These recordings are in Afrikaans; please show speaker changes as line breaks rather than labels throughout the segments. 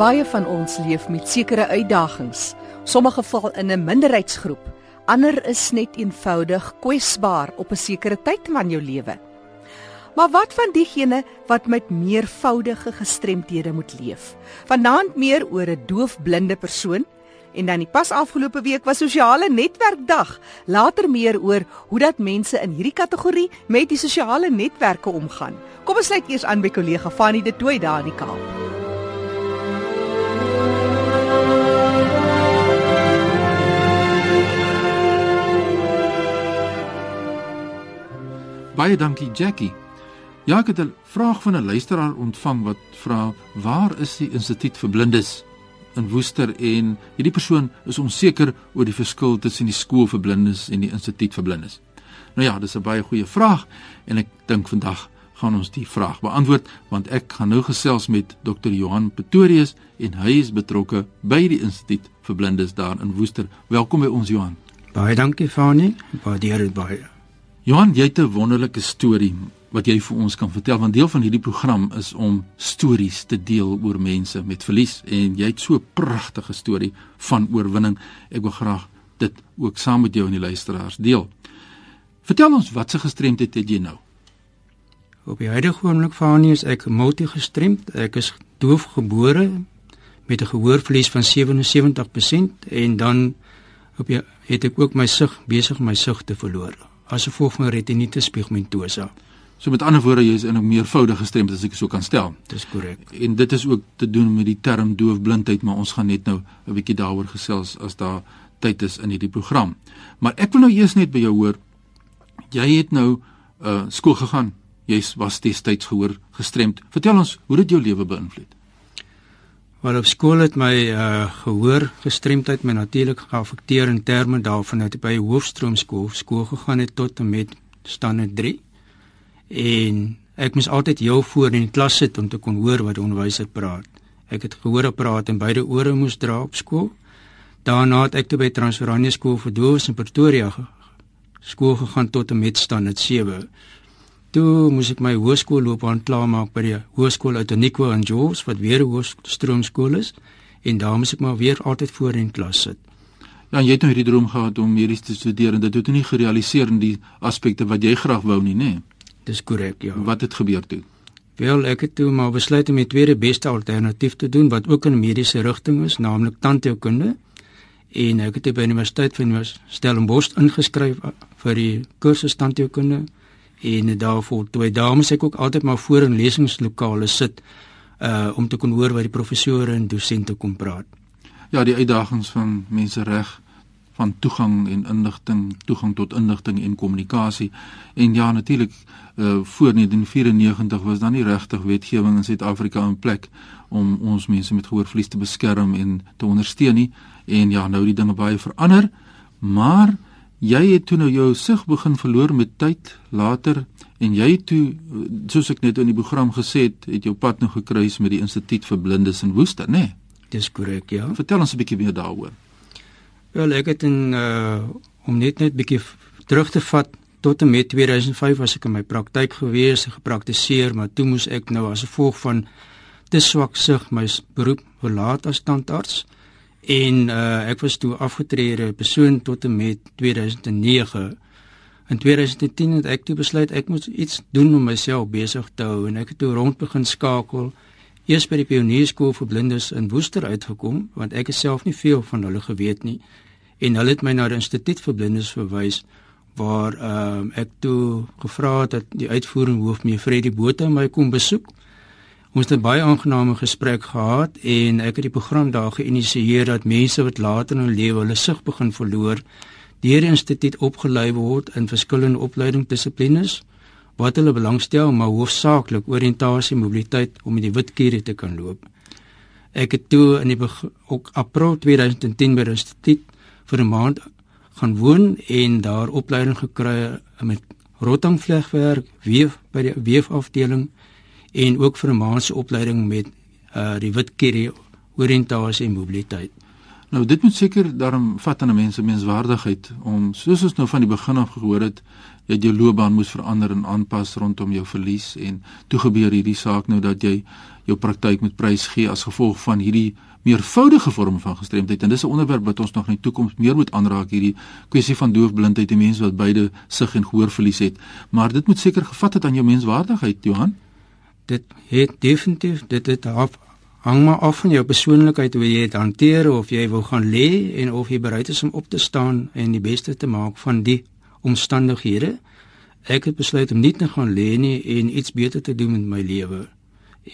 Baie van ons leef met sekere uitdagings. Sommige val in 'n minderheidsgroep, ander is net eenvoudig kwesbaar op 'n sekere tyd van jou lewe. Maar wat van diegene wat met meervoudige gestremthede moet leef? Vanaand meer oor 'n doofblinde persoon en dan die pas afgelope week was sosiale netwerkdag. Later meer oor hoe dat mense in hierdie kategorie met die sosiale netwerke omgaan. Kom ons sluit eers aan by kollega Fanny de Tooi daar in die Kaap.
Baie dankie Jackie. Ja, ek het 'n vraag van 'n luisteraar ontvang wat vra: "Waar is die Instituut vir Blindes in Woester?" En hierdie persoon is onseker oor die verskil tussen die skool vir blindes en die Instituut vir Blindes. Nou ja, dis 'n baie goeie vraag en ek dink vandag gaan ons die vraag beantwoord want ek gaan nou gesels met Dr. Johan Pretorius en hy is betrokke by die Instituut vir Blindes daar in Woester. Welkom by ons Johan.
Baie dankie Fanie. Baie dankie baie.
Johan, jy het 'n wonderlike storie wat jy vir ons kan vertel want deel van hierdie program is om stories te deel oor mense met verlies en jy het so 'n pragtige storie van oorwinning. Ek wil graag dit ook saam met jou en die luisteraars deel. Vertel ons wat se gestremdheid het jy nou?
Op die huidige oomblik van nie is ek multigestremd. Ek is doof gebore met 'n gehoorverlies van 77% en dan op jy het ek ook my sig besig my sig te verloor as gevolg van retinitis pigmentosa.
So met ander woorde, jy is in 'n meervoudige gestremd as ek so kan stel.
Dis korrek.
En dit is ook te doen met die term doofblindheid, maar ons gaan net nou 'n bietjie daaroor gesels as daar tyd is in hierdie program. Maar ek wil nou eers net by jou hoor. Jy het nou uh skool gegaan. Jy was destyds gehoor gestremd. Vertel ons, hoe dit jou lewe beïnvloed?
Maar op skool het my uh gehoor gestremdheid my natuurlik geaffekteer in terme daarvan dat ek by hoofstroomskool skool gegaan het tot en met standaard 3. En ek moes altyd heel voor in die klas sit om te kon hoor wat die onderwyser praat. Ek het gehoor praat en beide ore moes dra op skool. Daarna het ek by Transforania skool vir doofs in Pretoria skool gegaan tot en met standaard 7. Toe moes ek my hoërskoolloopbaan klaarmaak by die hoërskool uit Unico in Jos wat weer 'n hoërstroomskool is en daar moes ek maar weer altyd voor in klas sit.
Ja, jy het nou hierdie droom gehad om medies te studeer en dit het nie gerealiseer in die aspekte wat jy graag wou nie, nê? Nee.
Dis korrek, ja.
Wat het gebeur toe?
Wel, ek het toe maar besluit om die tweede beste alternatief te doen wat ook in mediese rigting is, naamlik tandheelkunde. En ek het by die Universiteit van Stellenbosch ingeskryf vir die kursus tandheelkunde en daarvoor toe dames ek ook altyd maar voor in lesingslokale sit uh om te kon hoor wat die professore en dosente kom praat.
Ja, die uitdagings van mensereg van toegang en inligting, toegang tot inligting en kommunikasie. En ja, natuurlik uh voor 1994 was daar nie regtig wetgewing in Suid-Afrika in plek om ons mense met gehoorverlies te beskerm en te ondersteun nie. En ja, nou die dinge baie verander, maar jy het toe nou jou sig begin verloor met tyd later en jy het toe soos ek net in die program gesê het, het jou pad nou gekruis met die Instituut vir Blindes in Woester, né? Nee?
Dis korrek, ja.
Vertel ons 'n bietjie meer daaroor.
Wel, ek het in uh om net net bietjie terug te vat tot en met 2005 was ek in my praktyk gewees en gepraktiseer, maar toe moes ek nou as gevolg van te swak sig my beroep verlaat as tandarts en uh, ek was toe afgetrede persoon tot en met 2009. In 2010 het ek toe besluit ek moet iets doen om myself besig te hou en ek het toe rond begin skakel. Eers by die Pionierskool vir Blindes in Woester uitgekom want ek het self nie veel van hulle geweet nie en hulle het my na die Instituut vir Blindes verwys waar uh, ek toe gevra het dat die uitvoerende hoof meneer Freddie Botha my kom besoek Ons het 'n baie aangename gesprek gehad en ek het die program daar geïnisieer dat mense wat later in hul lewe hulle sig begin verloor, deur die instituut opgelei word in verskillende opleidingsdissiplines wat hulle belangstel, maar hoofsaaklik oriëntasie mobiliteit om met die wit kiere te kan loop. Ek het toe in die ook April 2010 by die instituut vir 'n maand gaan woon en daar opleiding gekry met rotangvlegwerk, weef by die weefafdeling en ook vir 'n maand se opleiding met uh die wit kerry oriëntasie en mobiliteit.
Nou dit moet seker daarom vat aan 'n mens se menswaardigheid om soos ons nou van die begin af gehoor het, het jou loopbaan moes verander en aanpas rondom jou verlies en toe gebeur hierdie saak nou dat jy jou praktyk moet prys gee as gevolg van hierdie meervoudige vorm van gestremdheid. En dis 'n onderwerp wat ons nog in die toekoms meer moet aanraak hierdie kwessie van doofblindheid en mense wat beide sig en gehoor verlies het. Maar dit moet seker gevat het aan jou menswaardigheid Johan
dit het definitief dit het af hang maar af van jou persoonlikheid hoe jy dit hanteer of jy wil gaan lê en of jy bereid is om op te staan en die beste te maak van die omstandighede. Ek het besluit om nie te gaan lê nie en iets beter te doen met my lewe.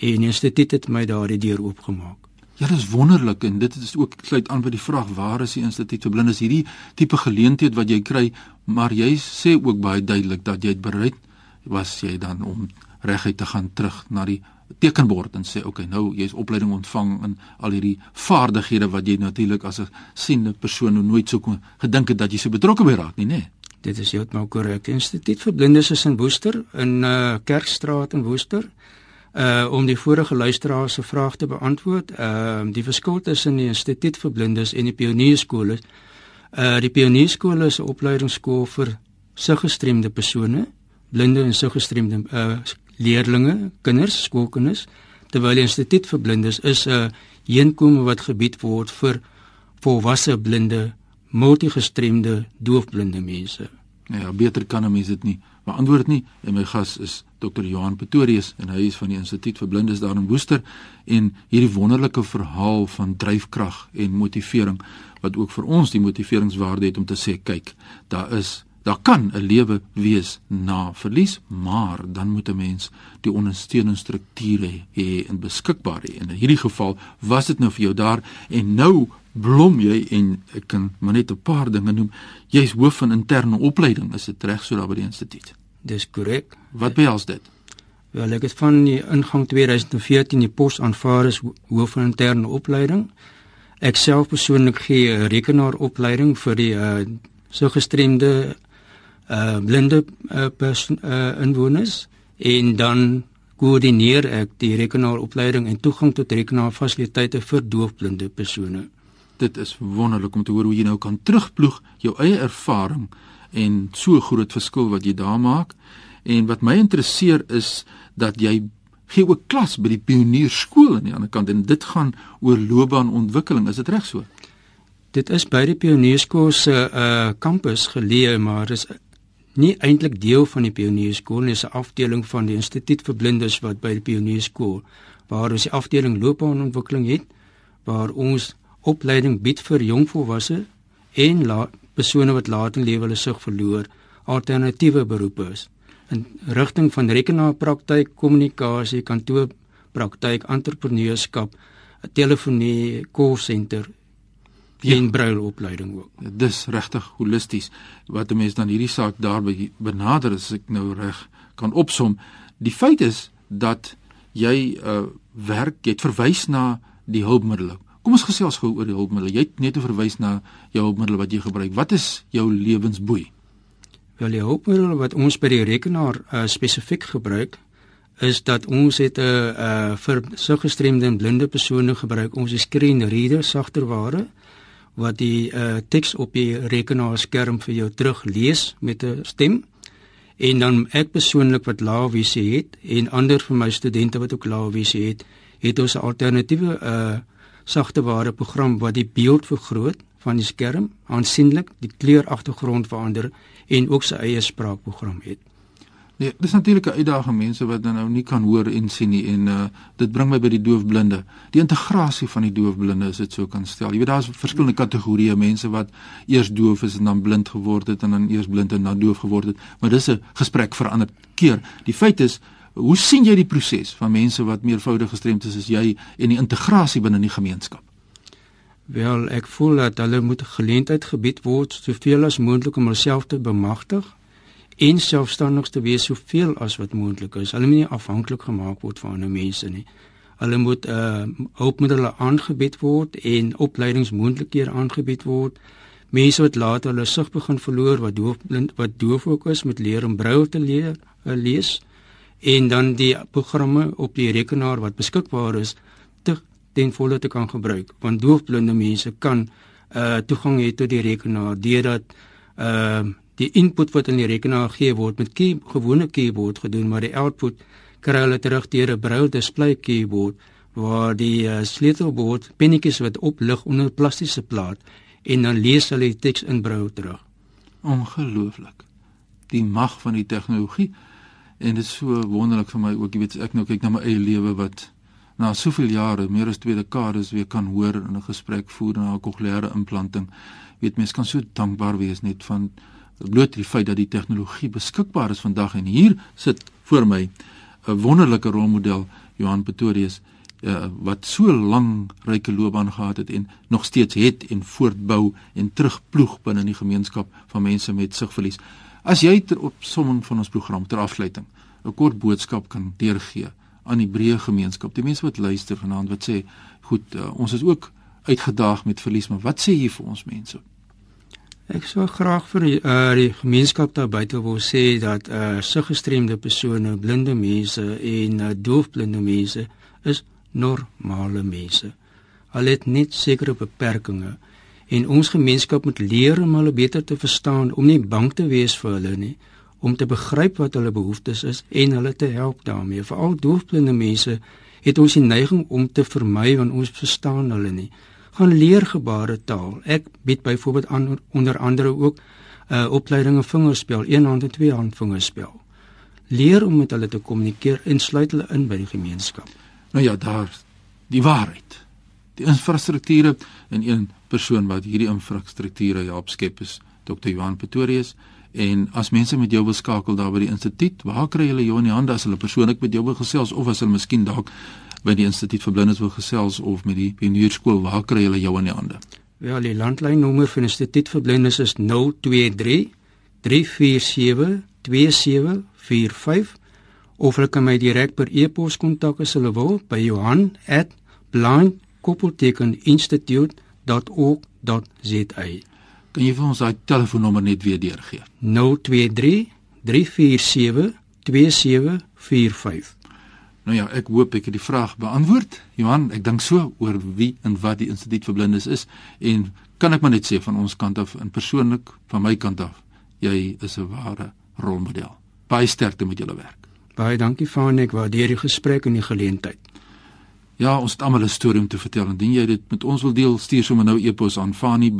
En die instituut het my daardie deur oopgemaak.
Ja, dit is wonderlik en dit is ook sluit aan by die vraag waar is die instituut? Vir blindes hierdie tipe geleentheid wat jy kry, maar jy sê ook baie duidelik dat jy bereid was jy dan om reguit te gaan terug na die tekenbord en sê okay, nou jy's opleiding ontvang in al hierdie vaardighede wat jy natuurlik as 'n siende persoon nooit sou gedink het dat jy so betrokke by raak nie, nê? Nee.
Dit is heeltemal korrek. Instituut vir blindes is in Woester in uh Kerkstraat in Woester uh om die vorige luisteraar se vraag te beantwoord. Ehm uh, die verskil tussen die Instituut vir Blindes en die Pionierskool is uh die Pionierskool is 'n opleidingsskool vir siggestremde persone, blinde en siggestremde uh leerdlinge, kinders, skoolkinders, terwyl die Instituut vir Blindes is 'n heenkome wat gebied word vir volwasse blinde, multigestremde, doofblinde mense.
Ja, beter kan 'n mens dit nie beantwoord nie. En my gas is Dr. Johan Pretorius en hy is van die Instituut vir Blindes daar in Woester en hierdie wonderlike verhaal van dryfkrag en motivering wat ook vir ons die motiveringswaarde het om te sê kyk, daar is daar kan 'n lewe wees na verlies, maar dan moet 'n mens die ondersteunende strukture hê en beskikbaar hê. En in hierdie geval was dit nou vir jou daar en nou blom jy en ek kan maar net 'n paar dinge noem. Jy's hoof van interne opleiding, is dit reg so daar by die instituut?
Dis korrek.
Wat behels dit?
Wel, ek het van die ingang 2014 die pos aanvaar as hoof van interne opleiding. Ek self persoonlik gee 'n rekenaaropleiding vir die uh so gestremde uh blinde uh, persoon uh inwoners en dan koördineer ek die rekenaaropleiding en toegang tot rekenaarfasiliteite vir doofblinde persone
dit is wonderlik om te hoor hoe jy nou kan terugploeg jou eie ervaring en so groot verskil wat jy daar maak. En wat my interesseer is dat jy gee ook klas by die pionierskool aan die ander kant en dit gaan oor loopbaanontwikkeling. Is dit reg so?
Dit is by die pionierskool se uh kampus geleë, maar dis nie eintlik deel van die pionierskool nie, dis 'n afdeling van die instituut vir blindes wat by die pionierskool waar ons die afdeling loopbaanontwikkeling het waar ons opleiding bied vir jong volwasse en persone wat laat in lewe hulle sig verloor alternatiewe beroepe is. In rigting van rekenaarpraktyk, kommunikasie, kantoorpraktyk, entrepreneurskap, telefonie, call center ja. en brailopleiding ook.
Dis regtig holisties wat 'n mens dan hierdie saak daarby benader as ek nou reg kan opsom. Die feit is dat jy uh werk, jy het verwys na die hulpmiddels Kom ons gesels gou oor die hulpmiddels. Jy het net verwys na jou hulpmiddel wat jy gebruik. Wat is jou lewensboei?
Wel die hulpmiddel wat ons by die rekenaar uh, spesifiek gebruik is dat ons het 'n uh, uh, vir so gestremde en blinde persone gebruik ons screen reader sagterware wat die uh, teks op die rekenaarskerm vir jou teruglees met 'n stem en dan ek persoonlik wat lae visie het en ander van my studente wat ook lae visie het het ons 'n alternatiewe uh, sagteware program wat die beeld vergroot van die skerm aansienlik, die kleuragtergrond verander en ook sy eie spraakprogram het.
Nee, dis natuurlik 'n uitdaging mense wat dan nou nie kan hoor en sien nie en uh dit bring my by die doofblinde. Die integrasie van die doofblinde as dit so kan stel. Jy weet daar's verskillende kategorieë mense wat eers doof is en dan blind geword het en dan eers blind en dan doof geword het, maar dis 'n gesprek vir 'n ander keer. Die feit is Hoe sien jy die proses van mense wat meervoudig gestremd is as jy en die integrasie binne die gemeenskap?
Wel, ek voel dat hulle moet geleentheid gebied word soveel as moontlik om hulself te bemagtig en selfstandig te wees soveel as wat moontlik is. Hulle moet nie afhanklik gemaak word van ander mense nie. Hulle moet uh hulpmiddels aangebied word en opleidingsmoontlikhede aangebied word. Mense wat later hulle sig begin verloor wat doof blind wat doof ook is met leer om braille te leer, uh, lees en dan die programme op die rekenaar wat beskikbaar is te ten volle te kan gebruik want doofblinde mense kan uh toegang hê tot die rekenaar deurdat uh die input wat in die rekenaar gegee word met key, gewone keyboard gedoen, maar die output kry hulle terug deur 'n braille display keyboard waar die uh, sleutelbord pennetjies wat oplig onder 'n plastiese plaat en dan lees hulle die teks in braille terug.
Ongelooflik. Die mag van die tegnologie en dit is so wonderlik vir my ook, jy weet, ek nou kyk na my eie lewe wat na soveel jare, meer as twee dekades weer kan hoor in 'n gesprek voer na 'n kokleaire implanting. Weet mens kan so dankbaar wees net van bloot die feit dat die tegnologie beskikbaar is vandag en hier sit voor my 'n wonderlike rolmodel Johan Pretorius uh, wat so lank ryke loopbaan gehad het en nog steeds het en voortbou en terugploeg binne die gemeenskap van mense met sigverlies. As jy ter opsomming van ons program ter afsluiting 'n kort boodskap kan deurgee aan die breë gemeenskap, die mense wat luister vanaand wat sê, goed, uh, ons is ook uitgedaag met verlies, maar wat sê jy vir ons mense?
Ek sou graag vir die, uh, die gemeenskap daar buite wil sê dat uh siggestremde persone, blinde mense en uh, doofblinde mense is normale mense. Hulle het net sekere beperkings en ons gemeenskap moet leer om hulle beter te verstaan, om nie bang te wees vir hulle nie, om te begryp wat hulle behoeftes is en hulle te help daarmee. Veral doofblinde mense het ons die neiging om te vermy want ons verstaan hulle nie gaan leer gebaretaal. Ek bied byvoorbeeld aan onder andere ook 'n uh, opleiding in vingerspel, een hand en twee hand vingerspel. Leer om met hulle te kommunikeer en sluit hulle in by die gemeenskap.
Nou ja, daar die waarheid. Die infrastrukture en een persoon wat hierdie infrastrukture help skep is Dr. Johan Pretorius en as mense met jou wil skakel daar by die instituut, waar kry hulle jou in die hande as hulle persoonlik met jou wil gesels of as hulle miskien dalk by die instituut vir blindes wil gesels of met die pionierskool waar kry hulle jou in die hande?
Wel, die landlynnommer vir instituut vir blindes is 023 347 2745 of hulle kan my direk per e-pos kontak as hulle wil by johan@blindkoppeltekeninstitute.org.za.
Kan jy vir ons daai telefoonnommer net weer deurgee?
023 347 2745
Nou ja, ek hoop ek het die vraag beantwoord. Johan, ek dink so oor wie en wat die Instituut vir Blindes is en kan ek maar net sê van ons kant af en persoonlik van my kant af, jy is 'n ware rolmodel. Baie sterkte met julle werk.
Baie dankie van ek waardeer die gesprek en die geleentheid.
Ja, ons het almal 'n storie om te vertel. Indien jy dit met ons wil deel, stuur sommer nou e-pos aan Fani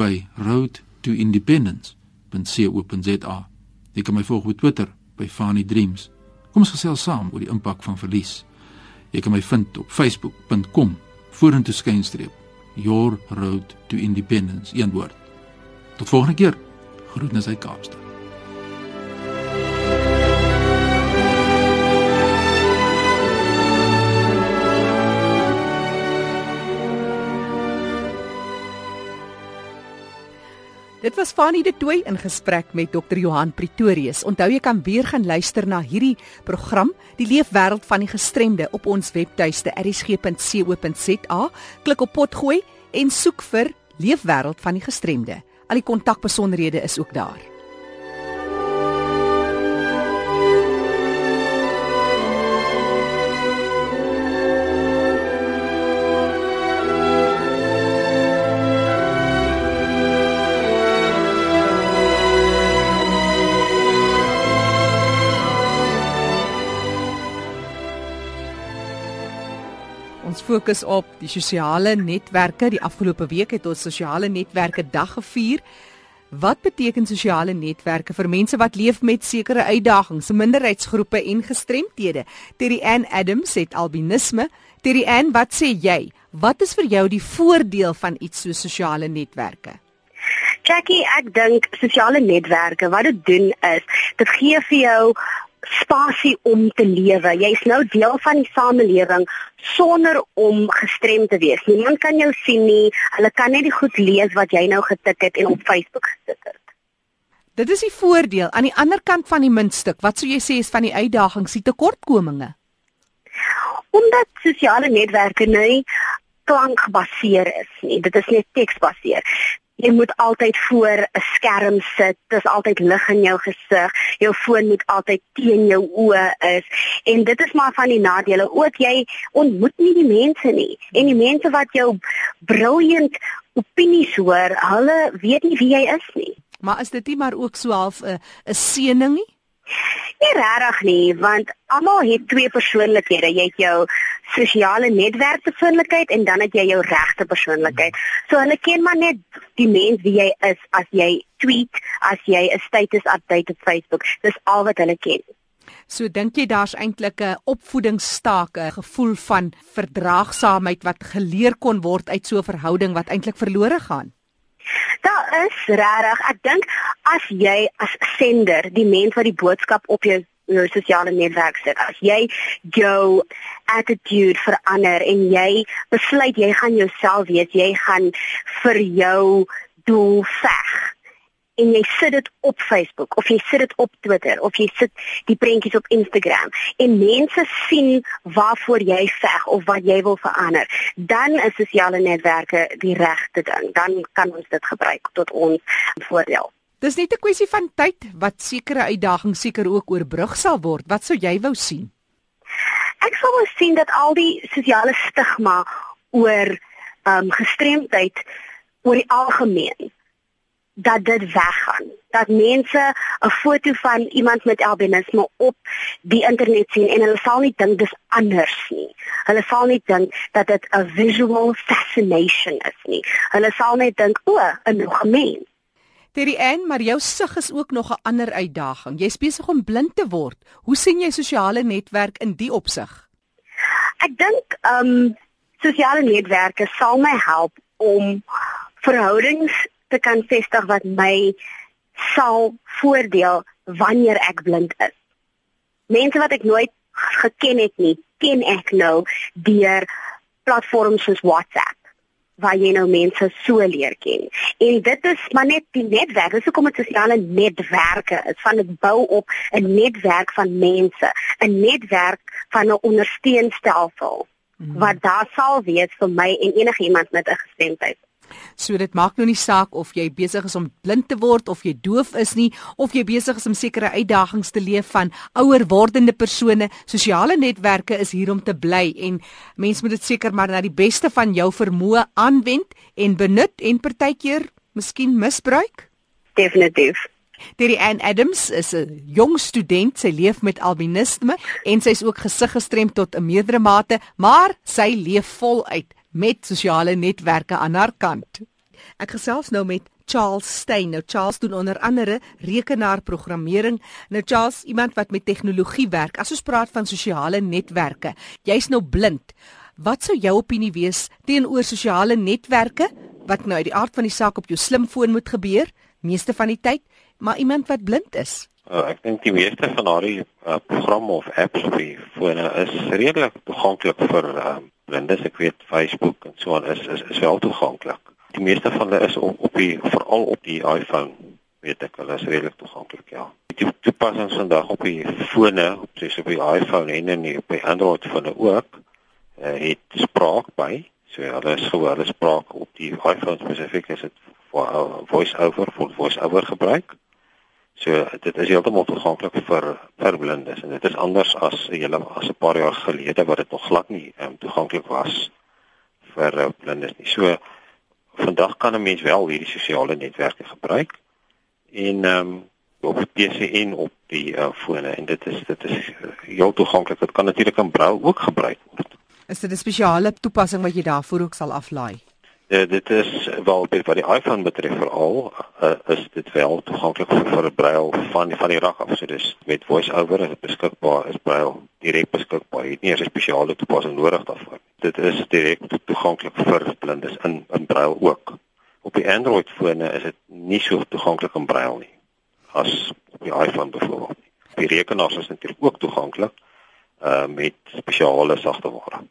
by roadtoindependence.co.za. Jy kan my volg op Twitter by Fani Dreams. Kom ons gesels saam oor die impak van verlies. Jy kan my vind op facebook.com vorentoe skynstreep your road to independence een woord. Tot volgende keer. Groetnisse uit Kaapstad.
Dit was Fanie de Tooi in gesprek met Dr. Johan Pretorius. Onthou jy kan weer gaan luister na hierdie program, Die Leefwêreld van die Gestremde op ons webtuiste erisg.co.za. Klik op potgooi en soek vir Leefwêreld van die Gestremde. Al die kontakbesonderhede is ook daar. Fokus op die sosiale netwerke. Die afgelope week het ons sosiale netwerke dag gevier. Wat beteken sosiale netwerke vir mense wat leef met sekere uitdagings, minderheidsgroepe en gestremthede? Terry Ann Adams het albinisme. Terry Ann, wat sê jy? Wat is vir jou die voordeel van iets so sosiale netwerke?
Jackie, ek dink sosiale netwerke wat dit doen is, dit gee vir jou spasie om te lewe. Jy's nou deel van die samelewing sonder om gestremd te wees. Niemand kan jou sien nie. Hulle kan net die goed lees wat jy nou getik het en op Facebook gesit het.
Dit is die voordeel. Aan die ander kant van die muntstuk, wat sou jy sê is van die uitdagings, die tekortkominge?
Omdat sosiale netwerke nie klankgebaseer is nie. Dit is net teksbaseer jy moet altyd voor 'n skerm sit. Dis altyd lig in jou gesig. Jou foon moet altyd teen jou oë is. En dit is maar van die nadele. Ook jy ontmoet nie die mense nie. En die mense wat jou brilliant opinies hoor, hulle weet nie wie jy is nie.
Maar is dit nie maar ook so half 'n 'n seëning nie?
Nie regtig nie, want almal het twee persoonlikhede. Jy het jou sosiale netwerk persoonlikheid en dan het jy jou regte persoonlikheid. So hulle ken maar net die mens wie jy is as jy tweet, as jy 'n status update op Facebook. Dis al wat hulle ken.
So dink jy daar's eintlik 'n opvoedingsstaak, 'n gevoel van verdraagsaamheid wat geleer kon word uit so 'n verhouding wat eintlik verlore gaan?
Daar is regtig, ek dink as jy as sender, die mens wat die boodskap op jou jou sosiale netwerk sit, as jy jou attitude verander en jy besluit jy gaan jouself wees, jy gaan vir jou doel veg en jy sit dit op Facebook of jy sit dit op Twitter of jy sit die prentjies op Instagram en mense sien waarvoor jy veg of wat jy wil verander, dan is sosiale netwerke die regte ding. Dan kan ons dit gebruik tot ons voordeel.
Dis net 'n kwessie van tyd wat sekere uitdagings seker ook oorbrug sal word. Wat sou jy wou sien?
Ek sou wou sien dat al die sosiale stigma oor ehm um, gestremdheid oor die algemeen dat dit weggaan. Dat mense 'n foto van iemand met albinisme op die internet sien en hulle sal nie dink dis anders nie. Hulle sal nie dink dat dit 'n visual fascination is nie. Hulle sal net dink o, 'n nog mens.
Terry Ann, maar jou sig is ook nog 'n ander uitdaging. Jy's besig om blind te word. Hoe sien jy sosiale netwerk in die opsig?
Ek dink ehm um, sosiale netwerke sal my help om verhoudings te kan vestig wat my sal voordeel wanneer ek blind is. Mense wat ek nooit geken het nie, ken ek nou deur platforms soos WhatsApp waar jy nou mense so leer ken. En dit is maar net die netwerk, dis hoekom dit sosiale netwerke is van dit bou op 'n netwerk van mense, 'n netwerk van 'n ondersteunstelsel mm. wat daar sal wees vir my en enige iemand met 'n gestremdheid.
So dit maak nou nie saak of jy besig is om blind te word of jy doof is nie of jy besig is om sekere uitdagings te leef van ouer wordende persone. Sosiale netwerke is hier om te bly en mens moet dit seker maar na die beste van jou vermoë aanwend en benut en partykeer miskien misbruik.
Definitief.
Terry Ann Adams is 'n jong student, sy leef met albinisme en sy is ook gesig gestremd tot 'n meerdere mate, maar sy leef voluit met sosiale netwerke aan haar kant. Ek gesels nou met Charles Steyn. Nou Charles doen onder andere rekenaarprogrammering. Nou Charles, iemand wat met tegnologie werk. As ons praat van sosiale netwerke, jy's nou blind. Wat sou jou opinie wees teenoor sosiale netwerke wat nou uit die aard van die saak op jou slimfoon moet gebeur, meeste van die tyd, maar iemand wat blind is?
Uh, ek dink die meeste van daardie uh, programme of apps op die fone is redelik toeganklik vir uh, blindes ek weet Facebook en so aan is is is wel toeganklik. Die meeste van hulle is op, op die veral op die iPhone weet ek hulle is redelik toeganklik ja. Die toepassings vandag op die fone op soos op die iPhone en in die, op die Android fone ook uh, het spraak by. So hulle is gewoon hulle spraak op die iPhone spesifiek is dit voice over vir voice over gebruik. So dit is heeltemal toeganklik vir vir blindes en dit is anders as julle as 'n paar jaar gelede wat dit nog glad nie um, toeganklik was vir uh, blindes nie. So vandag kan 'n mens wel hierdie sosiale netwerke gebruik en ehm um, op die PC en op die uh, fone en dit is dit is heel toeganklik. Dit kan natuurlik in brou ook gebruik word.
Is dit 'n spesiale toepassing wat jy daarvoor ook sal aflaai?
Ja, dit is wel wat die iPhone betref veral uh, is dit wel toeganklik vir vir brail van van die rak af. So dis met voice over is beskikbaar is brail direk beskikbaar. Jy het nie 'n spesiale toepassing nodig daarvoor. Dit is direk toeganklik vir blindes in in brail ook. Op die Android fone is dit nie so toeganklik in brail nie as op die iPhone byvoorbeeld. Die rekenaars is natuurlik ook toeganklik uh met spesiale sagteware.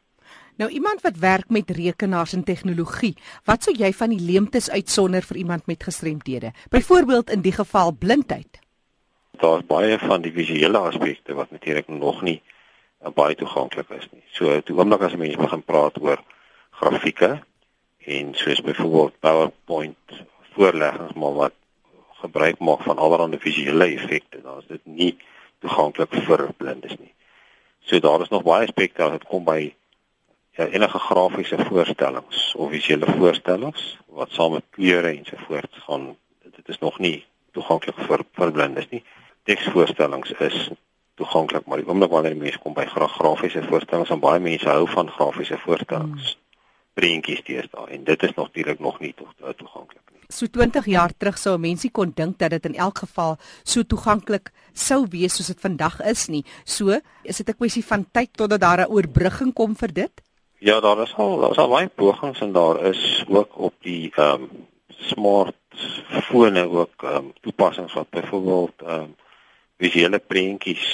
Nou iemand wat werk met rekenaars en tegnologie, wat sou jy van die leemtes uitsonder vir iemand met gestremdhede? Byvoorbeeld in die geval blindheid.
Daar's baie van die visuele aspekte wat natuurlik nog nie uh, baie toeganklik is nie. So toe oomblik as mense begin praat oor grafieke en soos byvoorbeeld PowerPoint voorleggings maar wat gebruik maak van allerlei visuele effekte, dan is dit nie toeganklik vir blindes nie. So daar is nog baie aspekte wat kom by enige grafiese voorstellings of visuele voorstellings wat saam met kleure ensovoorts gaan dit is nog nie toeganklik vir vir blindes nie. Teksvoorstellings is toeganklik, maar die oomblik wanneer mense kom by grafiese voorstellings, dan baie mense hou van grafiese voorstellings. Hmm prentjies teëstaan en dit is natuurlik nog nie to toeganklik nie.
So 20 jaar terug sou mense kon dink dat dit in elk geval so toeganklik sou wees soos dit vandag is nie. So, is dit 'n kwessie van tyd totdat daar 'n oorbrugging kom vir dit?
Ja, daar is al daar is al baie pogings en daar is ook op die ehm um, smart fone ook ehm um, toepassings wat byvoorbeeld ehm um, visuele prentjies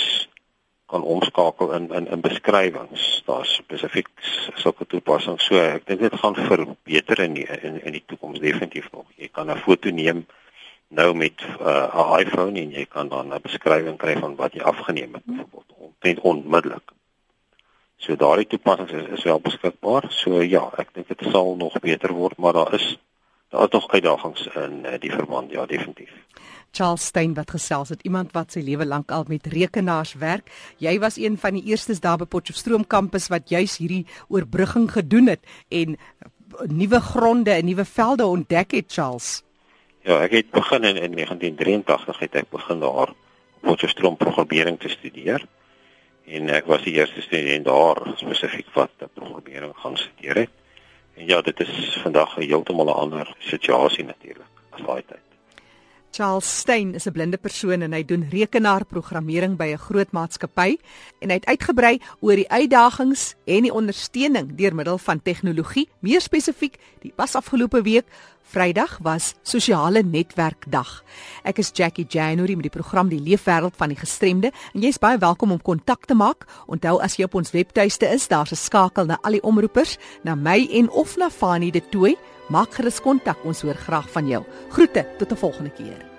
kan omskakel in in in beskrywings. Daar's spesifiek sulke toepassings. So ek dink dit gaan verbeter in die, in in die toekoms definitief nog. Jy kan 'n foto neem nou met uh, 'n uh, iPhone en jy kan dan 'n beskrywing kry van wat jy afgeneem het byvoorbeeld on, onmiddellik. So daardie toepassings is, is wel beskikbaar. So ja, ek dink dit sal nog beter word, maar daar is daar is nog uitdagings in uh, die verband, ja, definitief.
Charles Stein wat gesels het, iemand wat sy lewe lank al met rekenaars werk. Jy was een van die eerstes daar by Potchefstroom kampus wat juis hierdie oorbrugging gedoen het en nuwe gronde en nuwe velde ontdek het, Charles.
Ja, ek het begin in, in 1983 het ek begin daar Potchefstroom programmering te studeer. En ek was die eerste student daar spesifiek wat programmering gaan studeer het. En ja, dit is vandag 'n heeltemal 'n ander situasie natuurlik as daai tyd.
Charles Stein is 'n blinde persoon en hy doen rekenaarprogrammering by 'n groot maatskappy en hy het uitgebrei oor die uitdagings en die ondersteuning deur middel van tegnologie. Meer spesifiek, die pas afgelope week Vrydag was sosiale netwerkdag. Ek is Jackie January met die program Die Leefwêreld van die Gestremde en jy's baie welkom om kontak te maak. Onthou as jy op ons webtuiste is, daar's 'n skakel na al die omroepers, na my en of na Fanie de Tooi. Maak gerus kontak, ons hoor graag van jou. Groete tot 'n volgende keer.